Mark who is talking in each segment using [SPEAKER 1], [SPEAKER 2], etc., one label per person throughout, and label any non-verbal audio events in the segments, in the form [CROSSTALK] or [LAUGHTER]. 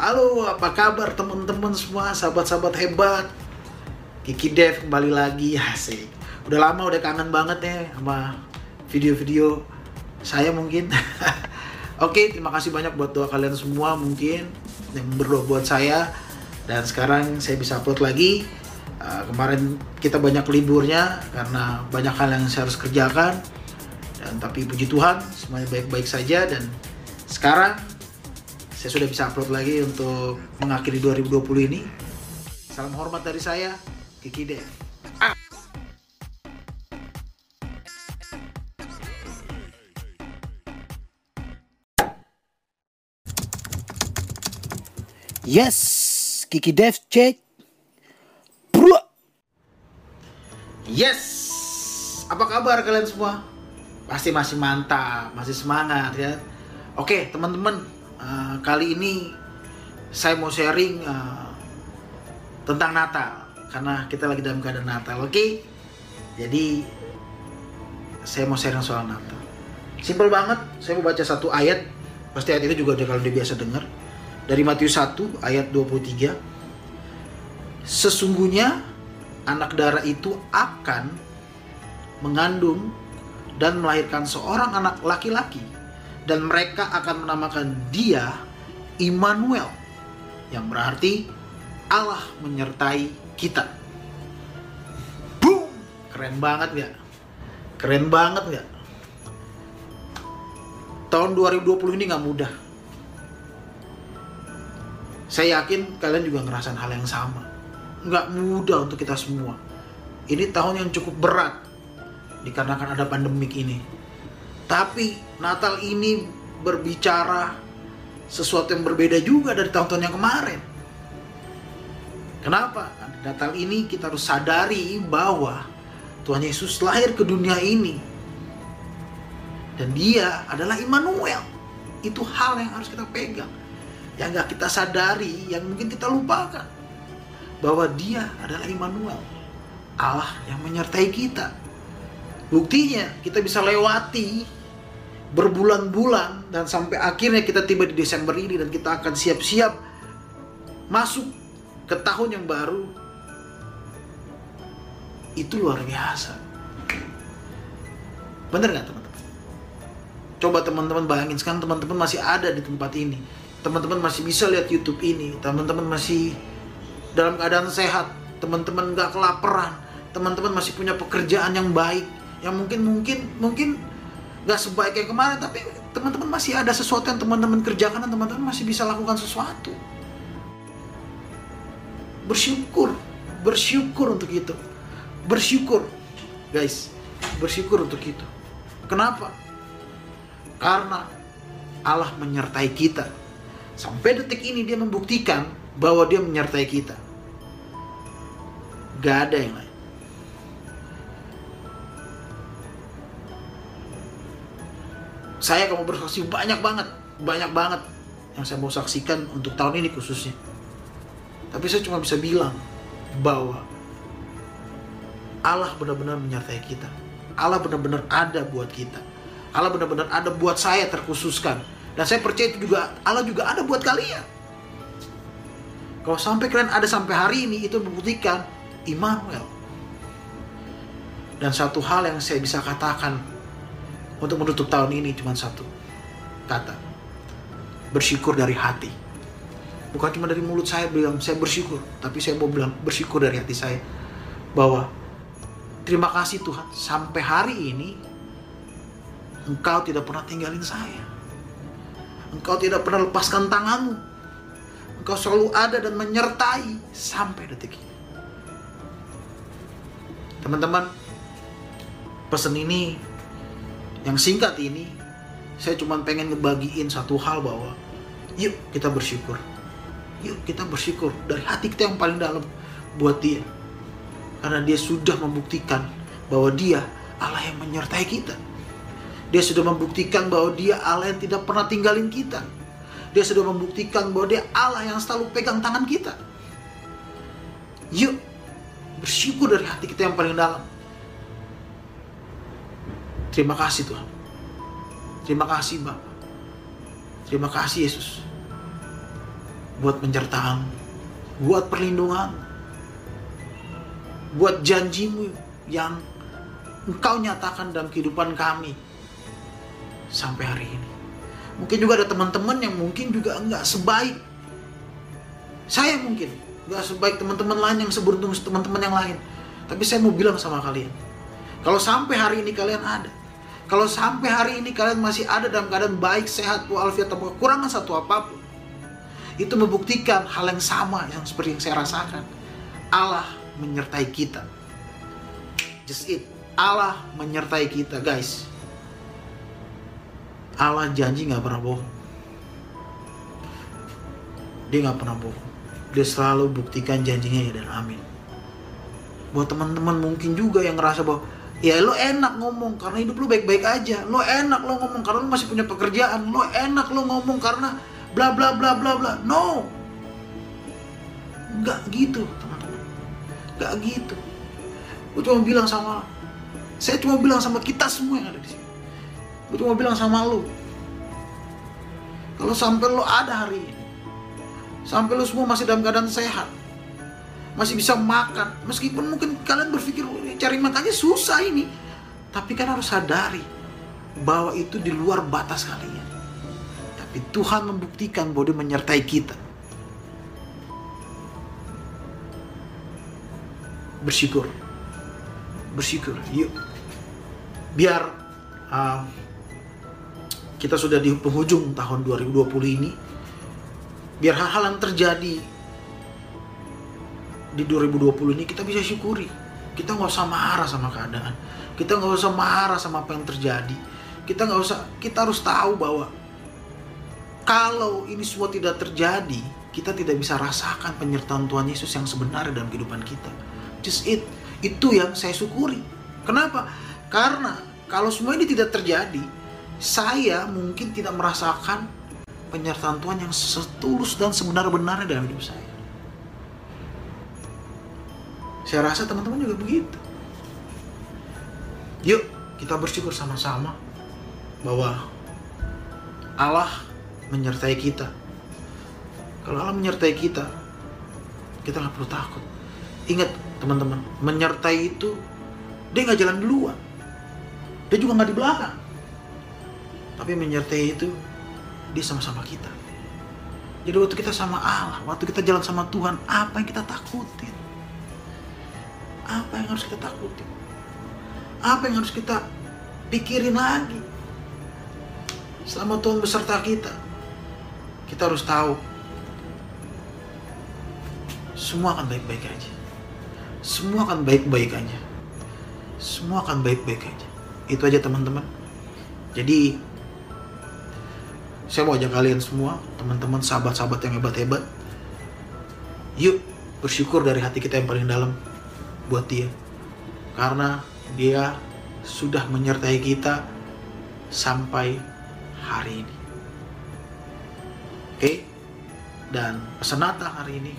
[SPEAKER 1] Halo, apa kabar teman-teman semua, sahabat-sahabat hebat? Kiki Dev kembali lagi, asik. Udah lama udah kangen banget ya sama video-video saya mungkin. [LAUGHS] Oke, terima kasih banyak buat doa kalian semua mungkin yang berdoa buat saya. Dan sekarang saya bisa upload lagi. Uh, kemarin kita banyak liburnya karena banyak hal yang saya harus kerjakan. Dan tapi puji Tuhan semuanya baik-baik saja dan sekarang saya sudah bisa upload lagi untuk mengakhiri 2020 ini. Salam hormat dari saya, Kiki Dev. Ah. Yes, Kiki Dev cek. Bro. Yes, apa kabar kalian semua? Pasti masih mantap, masih semangat ya. Oke, teman-teman, uh, kali ini saya mau sharing uh, tentang Natal karena kita lagi dalam keadaan Natal, oke? Okay? Jadi saya mau sharing soal Natal. Simple banget, saya mau baca satu ayat. Pasti ayat itu juga udah kalau dia biasa dengar. Dari Matius 1 ayat 23. Sesungguhnya anak darah itu akan mengandung dan melahirkan seorang anak laki-laki dan mereka akan menamakan dia Immanuel yang berarti Allah menyertai kita. Boom! Keren banget gak? Keren banget gak? Tahun 2020 ini gak mudah. Saya yakin kalian juga ngerasain hal yang sama. Gak mudah untuk kita semua. Ini tahun yang cukup berat dikarenakan ada pandemik ini tapi Natal ini berbicara sesuatu yang berbeda juga dari tahun-tahun yang kemarin. Kenapa? Natal ini kita harus sadari bahwa Tuhan Yesus lahir ke dunia ini. Dan dia adalah Immanuel. Itu hal yang harus kita pegang. Yang gak kita sadari, yang mungkin kita lupakan. Bahwa dia adalah Immanuel. Allah yang menyertai kita. Buktinya kita bisa lewati berbulan-bulan dan sampai akhirnya kita tiba di Desember ini dan kita akan siap-siap masuk ke tahun yang baru. Itu luar biasa. Bener nggak teman-teman? Coba teman-teman bayangin sekarang teman-teman masih ada di tempat ini. Teman-teman masih bisa lihat YouTube ini. Teman-teman masih dalam keadaan sehat. Teman-teman nggak kelaparan. Teman-teman masih punya pekerjaan yang baik. Yang mungkin mungkin mungkin nggak sebaik yang kemarin tapi teman-teman masih ada sesuatu yang teman-teman kerjakan dan teman-teman masih bisa lakukan sesuatu. Bersyukur bersyukur untuk itu. Bersyukur guys bersyukur untuk itu. Kenapa? Karena Allah menyertai kita. Sampai detik ini dia membuktikan bahwa dia menyertai kita. Gak ada yang lain saya kamu bersaksi banyak banget, banyak banget yang saya mau saksikan untuk tahun ini khususnya. Tapi saya cuma bisa bilang bahwa Allah benar-benar menyertai kita. Allah benar-benar ada buat kita. Allah benar-benar ada buat saya terkhususkan. Dan saya percaya itu juga Allah juga ada buat kalian. Kalau sampai kalian ada sampai hari ini itu membuktikan Immanuel. Dan satu hal yang saya bisa katakan untuk menutup tahun ini cuma satu kata. Bersyukur dari hati. Bukan cuma dari mulut saya bilang saya bersyukur tapi saya mau bilang bersyukur dari hati saya bahwa terima kasih Tuhan. Sampai hari ini engkau tidak pernah tinggalin saya. Engkau tidak pernah lepaskan tanganmu. Engkau selalu ada dan menyertai sampai detik ini. Teman-teman pesan ini yang singkat ini saya cuma pengen ngebagiin satu hal bahwa yuk kita bersyukur. Yuk kita bersyukur. Dari hati kita yang paling dalam buat dia. Karena dia sudah membuktikan bahwa dia Allah yang menyertai kita. Dia sudah membuktikan bahwa dia Allah yang tidak pernah tinggalin kita. Dia sudah membuktikan bahwa dia Allah yang selalu pegang tangan kita. Yuk bersyukur dari hati kita yang paling dalam Terima kasih Tuhan. Terima kasih Bapak. Terima kasih Yesus. buat penyertaan, buat perlindungan, buat janjimu yang engkau nyatakan dalam kehidupan kami sampai hari ini. Mungkin juga ada teman-teman yang mungkin juga enggak sebaik saya mungkin enggak sebaik teman-teman lain yang seberuntung teman-teman yang lain. Tapi saya mau bilang sama kalian, kalau sampai hari ini kalian ada, kalau sampai hari ini kalian masih ada dalam keadaan baik, sehat, walafiat, tanpa kekurangan satu apa pun, itu membuktikan hal yang sama yang seperti yang saya rasakan. Allah menyertai kita. Just it. Allah menyertai kita, guys. Allah janji nggak pernah bohong. Dia nggak pernah bohong. Dia selalu buktikan janjinya ya dan amin. Buat teman-teman mungkin juga yang ngerasa bahwa ya lo enak ngomong karena hidup lo baik-baik aja. Lo enak lo ngomong karena lo masih punya pekerjaan. Lo enak lo ngomong karena bla bla bla bla bla. No. Nggak gitu, teman-teman. Nggak gitu. Gue cuma bilang sama saya cuma bilang sama kita semua yang ada di sini. Gue cuma bilang sama lo. Kalau sampai lo ada hari ini, sampai lo semua masih dalam keadaan sehat, masih bisa makan, meskipun mungkin kalian berpikir cari makannya susah ini, tapi kan harus sadari bahwa itu di luar batas kalian. Tapi Tuhan membuktikan bahwa Dia menyertai kita. Bersyukur, bersyukur, yuk. Biar uh, kita sudah di penghujung tahun 2020 ini biar hal-hal yang terjadi di 2020 ini kita bisa syukuri. Kita nggak usah marah sama keadaan. Kita nggak usah marah sama apa yang terjadi. Kita nggak usah kita harus tahu bahwa kalau ini semua tidak terjadi kita tidak bisa rasakan penyertaan Tuhan Yesus yang sebenarnya dalam kehidupan kita. Just it. Itu yang saya syukuri. Kenapa? Karena kalau semua ini tidak terjadi saya mungkin tidak merasakan penyertaan Tuhan yang setulus dan sebenar-benarnya dalam hidup saya. Saya rasa teman-teman juga begitu. Yuk, kita bersyukur sama-sama bahwa Allah menyertai kita. Kalau Allah menyertai kita, kita nggak perlu takut. Ingat teman-teman, menyertai itu dia nggak jalan duluan, dia juga nggak di belakang tapi menyertai itu dia sama-sama kita jadi waktu kita sama Allah waktu kita jalan sama Tuhan apa yang kita takutin apa yang harus kita takutin apa yang harus kita pikirin lagi? Selama Tuhan beserta kita kita harus tahu semua akan baik-baik aja. Semua akan baik-baik aja. Semua akan baik-baik aja. Itu aja teman-teman. Jadi saya mau ajak kalian semua, teman-teman, sahabat-sahabat yang hebat-hebat. Yuk, bersyukur dari hati kita yang paling dalam buat dia. Karena dia sudah menyertai kita sampai hari ini. Oke? Dan pesan Natal hari ini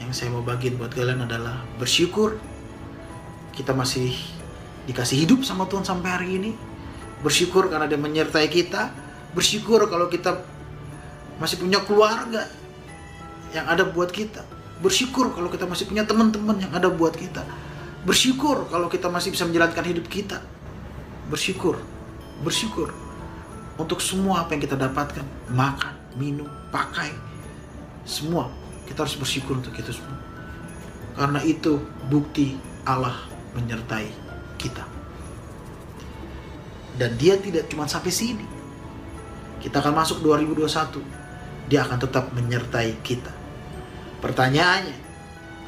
[SPEAKER 1] yang saya mau bagiin buat kalian adalah bersyukur kita masih dikasih hidup sama Tuhan sampai hari ini. Bersyukur karena dia menyertai kita bersyukur kalau kita masih punya keluarga yang ada buat kita bersyukur kalau kita masih punya teman-teman yang ada buat kita. Bersyukur kalau kita masih bisa menjalankan hidup kita. Bersyukur. Bersyukur. Untuk semua apa yang kita dapatkan makan minum pakai semua kita harus bersyukur untuk itu semua. Karena itu bukti Allah menyertai kita. Dan dia tidak cuma sampai sini. Kita akan masuk 2021. Dia akan tetap menyertai kita. Pertanyaannya,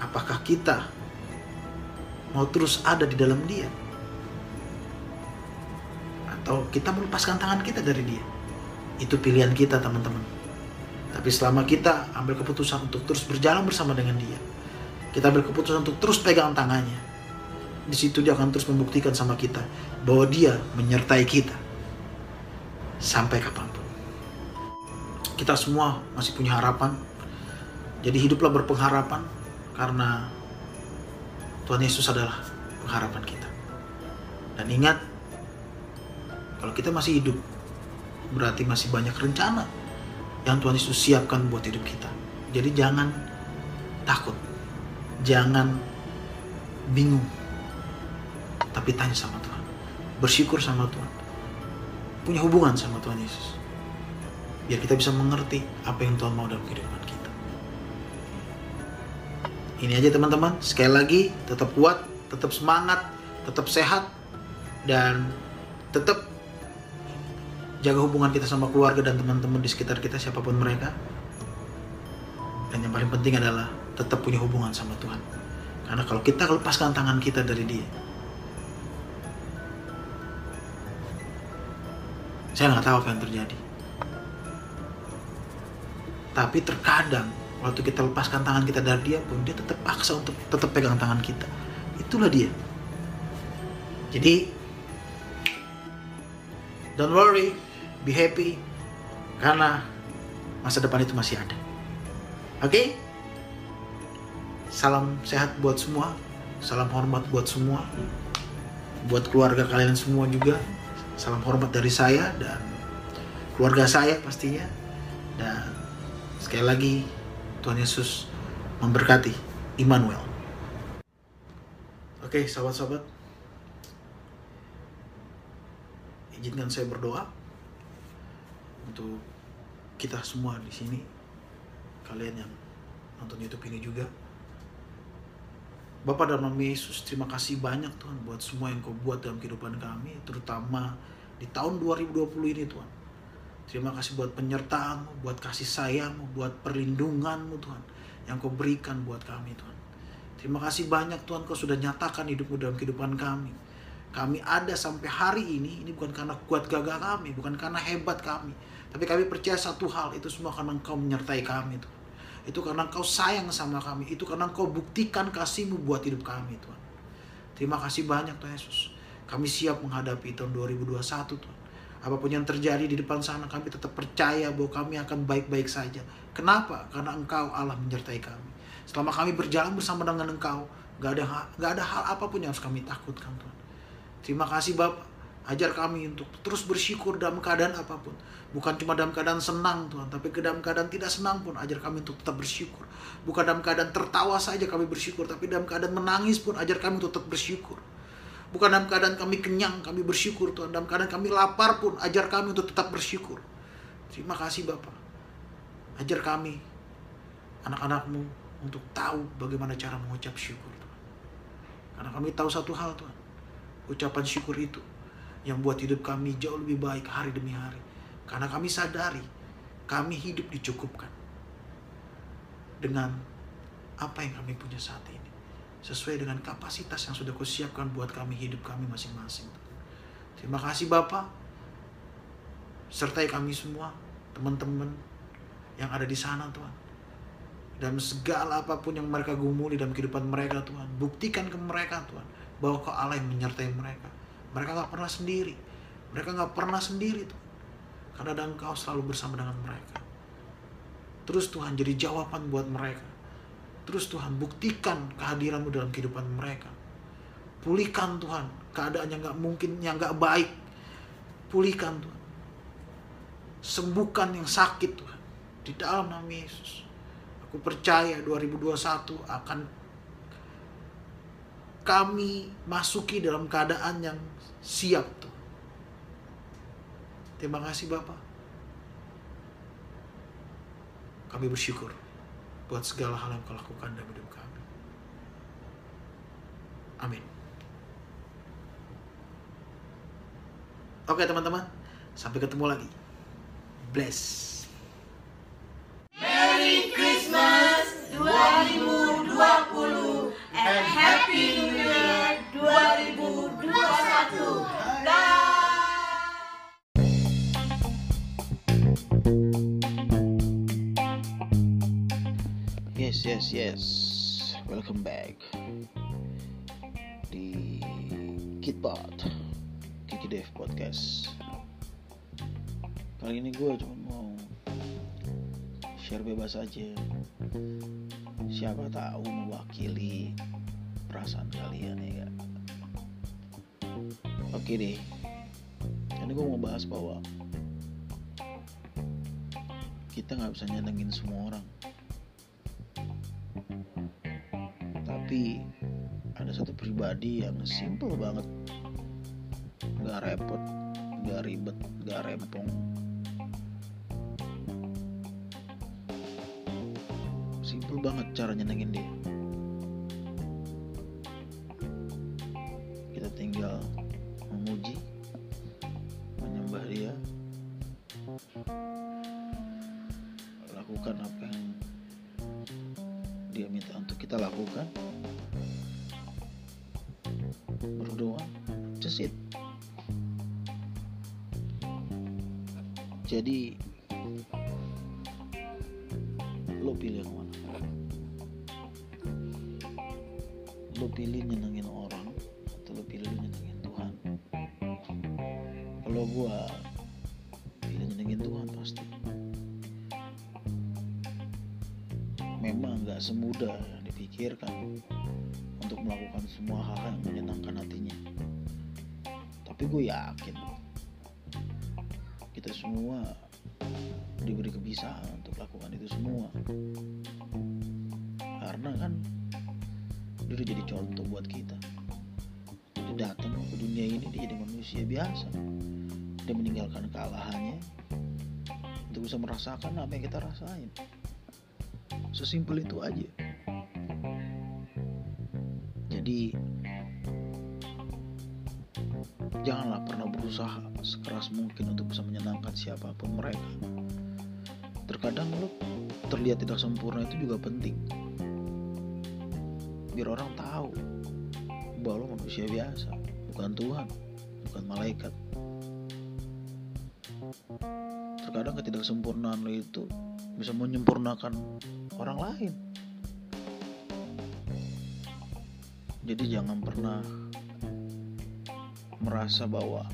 [SPEAKER 1] apakah kita mau terus ada di dalam dia? Atau kita melepaskan tangan kita dari dia? Itu pilihan kita teman-teman. Tapi selama kita ambil keputusan untuk terus berjalan bersama dengan dia, kita ambil keputusan untuk terus pegang tangannya, di situ dia akan terus membuktikan sama kita bahwa dia menyertai kita sampai kapan pun kita semua masih punya harapan. Jadi hiduplah berpengharapan karena Tuhan Yesus adalah pengharapan kita. Dan ingat, kalau kita masih hidup, berarti masih banyak rencana yang Tuhan Yesus siapkan buat hidup kita. Jadi jangan takut. Jangan bingung. Tapi tanya sama Tuhan. Bersyukur sama Tuhan. Punya hubungan sama Tuhan Yesus. Biar kita bisa mengerti apa yang Tuhan mau dalam kehidupan kita. Ini aja teman-teman. Sekali lagi, tetap kuat, tetap semangat, tetap sehat, dan tetap jaga hubungan kita sama keluarga dan teman-teman di sekitar kita siapa pun mereka. Dan yang paling penting adalah tetap punya hubungan sama Tuhan. Karena kalau kita lepaskan tangan kita dari dia saya nggak tahu apa yang terjadi. Tapi terkadang waktu kita lepaskan tangan kita dari dia pun dia tetap paksa untuk tetap pegang tangan kita itulah dia jadi don't worry be happy karena masa depan itu masih ada. Oke? Okay? Salam sehat buat semua, salam hormat buat semua, buat keluarga kalian semua juga. Salam hormat dari saya dan keluarga saya pastinya. Dan sekali lagi Tuhan Yesus memberkati Immanuel. Oke, sahabat-sahabat. Izinkan saya berdoa untuk kita semua di sini kalian yang nonton YouTube ini juga Bapak dalam nama Yesus terima kasih banyak Tuhan buat semua yang kau buat dalam kehidupan kami terutama di tahun 2020 ini Tuhan terima kasih buat penyertaanmu buat kasih sayangmu buat perlindunganmu Tuhan yang kau berikan buat kami Tuhan terima kasih banyak Tuhan kau sudah nyatakan hidupmu dalam kehidupan kami kami ada sampai hari ini ini bukan karena kuat gagah kami bukan karena hebat kami tapi kami percaya satu hal, itu semua karena engkau menyertai kami Tuhan. Itu karena engkau sayang sama kami. Itu karena engkau buktikan kasihmu buat hidup kami Tuhan. Terima kasih banyak Tuhan Yesus. Kami siap menghadapi tahun 2021 Tuhan. Apa pun yang terjadi di depan sana kami tetap percaya bahwa kami akan baik-baik saja. Kenapa? Karena engkau Allah menyertai kami. Selama kami berjalan bersama dengan engkau, gak ada, gak ada hal apa pun yang harus kami takutkan Tuhan. Terima kasih Bapak Ajar kami untuk terus bersyukur dalam keadaan apa pun. Bukan cuma dalam keadaan senang Tuhan, tapi ke dalam keadaan tidak senang pun ajar kami untuk tetap bersyukur. Bukan dalam keadaan tertawa saja kami bersyukur, tapi dalam keadaan menangis pun ajar kami untuk tetap bersyukur. Bukan dalam keadaan kami kenyang, kami bersyukur Tuhan. Dalam keadaan kami lapar pun ajar kami untuk tetap bersyukur. Terima kasih Bapak. Ajar kami, anak-anakmu, untuk tahu bagaimana cara mengucap syukur Tuhan. Karena kami tahu satu hal Tuhan. Ucapan syukur itu yang buat hidup kami jauh lebih baik hari demi hari. Karena kami sadari kami hidup dicukupkan dengan apa yang kami punya saat ini. Sesuai dengan kapasitas yang sudah kau siapkan buat kami hidup kami masing-masing. Terima kasih Bapak. Sertai kami semua, teman-teman yang ada di sana Tuhan. Dan segala apa pun yang mereka gumuli dalam kehidupan mereka Tuhan. Buktikan ke mereka Tuhan. Bahwa kau Allah yang menyertai mereka mereka nggak pernah sendiri. Mereka nggak pernah sendiri tuh. Karena ada engkau selalu bersama dengan mereka. Terus Tuhan jadi jawaban buat mereka. Terus Tuhan buktikan kehadiranmu dalam kehidupan mereka. Pulihkan Tuhan keadaan yang nggak mungkin, yang nggak baik. Pulihkan Tuhan. Sembuhkan yang sakit Tuhan. Di dalam nama Yesus. Aku percaya 2021 akan kami masuki dalam keadaan yang siap tuh. Terima kasih Bapak. Kami bersyukur buat segala hal yang kau lakukan dalam hidup kami. Amin. Oke teman-teman, sampai ketemu lagi. Bless. Yes, yes. Welcome back di Kitbot Kiki Dev Podcast. Kali ini gue cuma mau share bebas aja. Siapa tahu mewakili perasaan kalian ya? Oke deh. Ini gue mau bahas bahwa kita nggak bisa nyenengin semua orang tapi ada satu pribadi yang simple banget. Nggak repot nggak ribet nggak rempong. Simple banget cara nyenengin dia. Kita tinggal memuji menyembah dia. Lakukan apa yang dia minta untuk kita lakukan jadi lo pilih yang mana? Lo pilih nyenengin orang atau lo pilih lo nyenengin Tuhan? Kalau gua pilih nyenengin Tuhan pasti. Memang nggak semudah yang dipikirkan untuk melakukan semua hal yang menyenangkan hatinya. Tapi gue yakin kita semua diberi kebiasaan untuk lakukan itu semua. Karena kan dia udah jadi contoh buat kita. Dia datang ke dunia ini dia jadi manusia biasa. Dia meninggalkan kealahannya untuk bisa merasakan apa yang kita rasain. Sesimpel itu aja. Jadi janganlah pernah berusaha sekeras mungkin untuk bisa menyenangkan siapa pun mereka. Terkadang lo terlihat tidak sempurna itu juga penting. Biar orang tahu bahwa lo manusia biasa bukan Tuhan bukan malaikat. Terkadang ketidaksempurnaan lo itu bisa menyempurnakan orang lain. Jadi jangan pernah merasa bahwa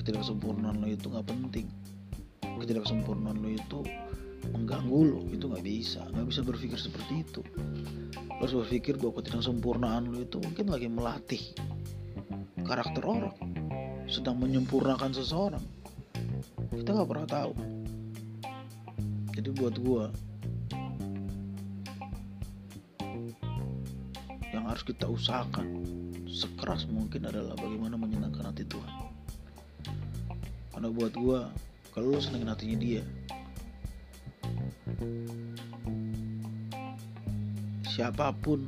[SPEAKER 1] ketidaksempurnaan lo itu nggak penting. Ketidaksempurnaan lo itu mengganggu lo itu nggak bisa nggak bisa berpikir seperti itu. Lo harus berpikir bahwa ketidaksempurnaan lo itu mungkin lagi melatih karakter orang sedang menyempurnakan seseorang. Kita nggak pernah tahu. Jadi buat gua yang harus kita usahakan sekeras mungkin adalah bagaimana menyenangkan hati Tuhan. Karena buat gua kalau lo senengin hatinya dia siapa pun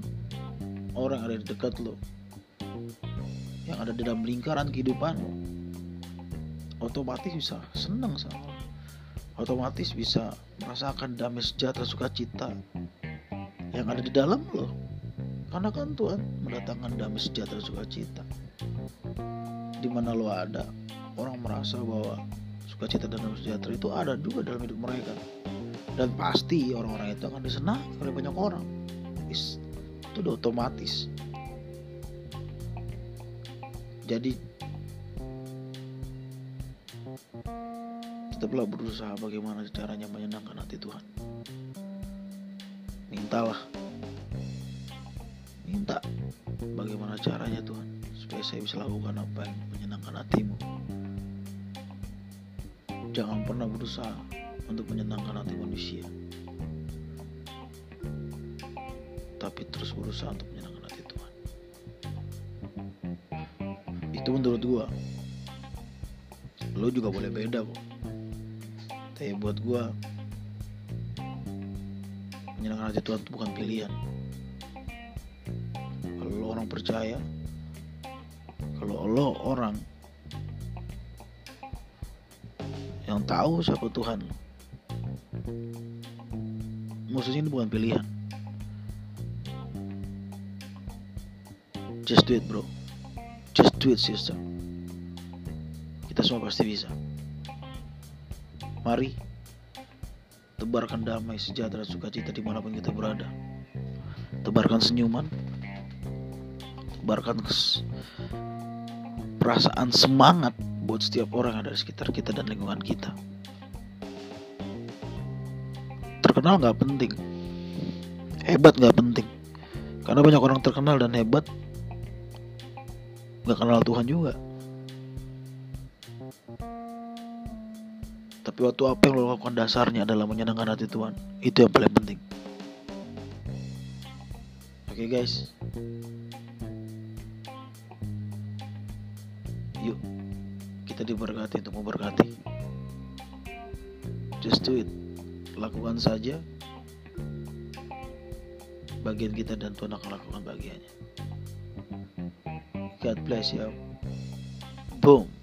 [SPEAKER 1] orang yang ada di dekat lo yang ada di dalam lingkaran kehidupan lo otomatis bisa senang sama otomatis bisa merasakan damai sejahtera sukacita yang ada di dalam lo karena kan Tuhan mendatangkan damai sejahtera sukacita di mana lo ada. Orang merasa bahwa sukacita dan damai sejahtera itu ada juga dalam hidup mereka. Dan pasti orang-orang itu akan disenangi oleh banyak orang. Itu udah otomatis. Jadi tetaplah berusaha bagaimana caranya menyenangkan hati Tuhan. Mintalah. Minta bagaimana caranya Tuhan supaya saya bisa lakukan apa yang menyenangkan hatimu. Jangan pernah berusaha untuk menyenangkan hati manusia tapi terus berusaha untuk menyenangkan hati Tuhan. Itu menurut gua. Lo juga boleh beda kok tapi buat gua menyenangkan hati Tuhan itu bukan pilihan. Kalau lo orang percaya kalau lo orang. Yang tahu siapa Tuhan. Lo ini bukan pilihan. Just do it bro. Just do it sister. Kita semua pasti bisa. Mari tebarkan damai sejahtera sukacita di mana pun kita berada. Tebarkan senyuman. Tebarkan kes- perasaan semangat buat setiap orang ada di sekitar kita dan lingkungan kita. Terkenal nggak penting. Hebat nggak penting. Karena banyak orang terkenal dan hebat nggak kenal Tuhan juga. Tapi waktu apa yang lo lakukan dasarnya adalah menyenangkan hati Tuhan? Itu yang paling penting. Oke Oke guys. Yuk, kita diberkati untuk memberkati. Just do it. Lakukan saja bagian kita dan Tuhan akan lakukan bagiannya. God bless you. Boom.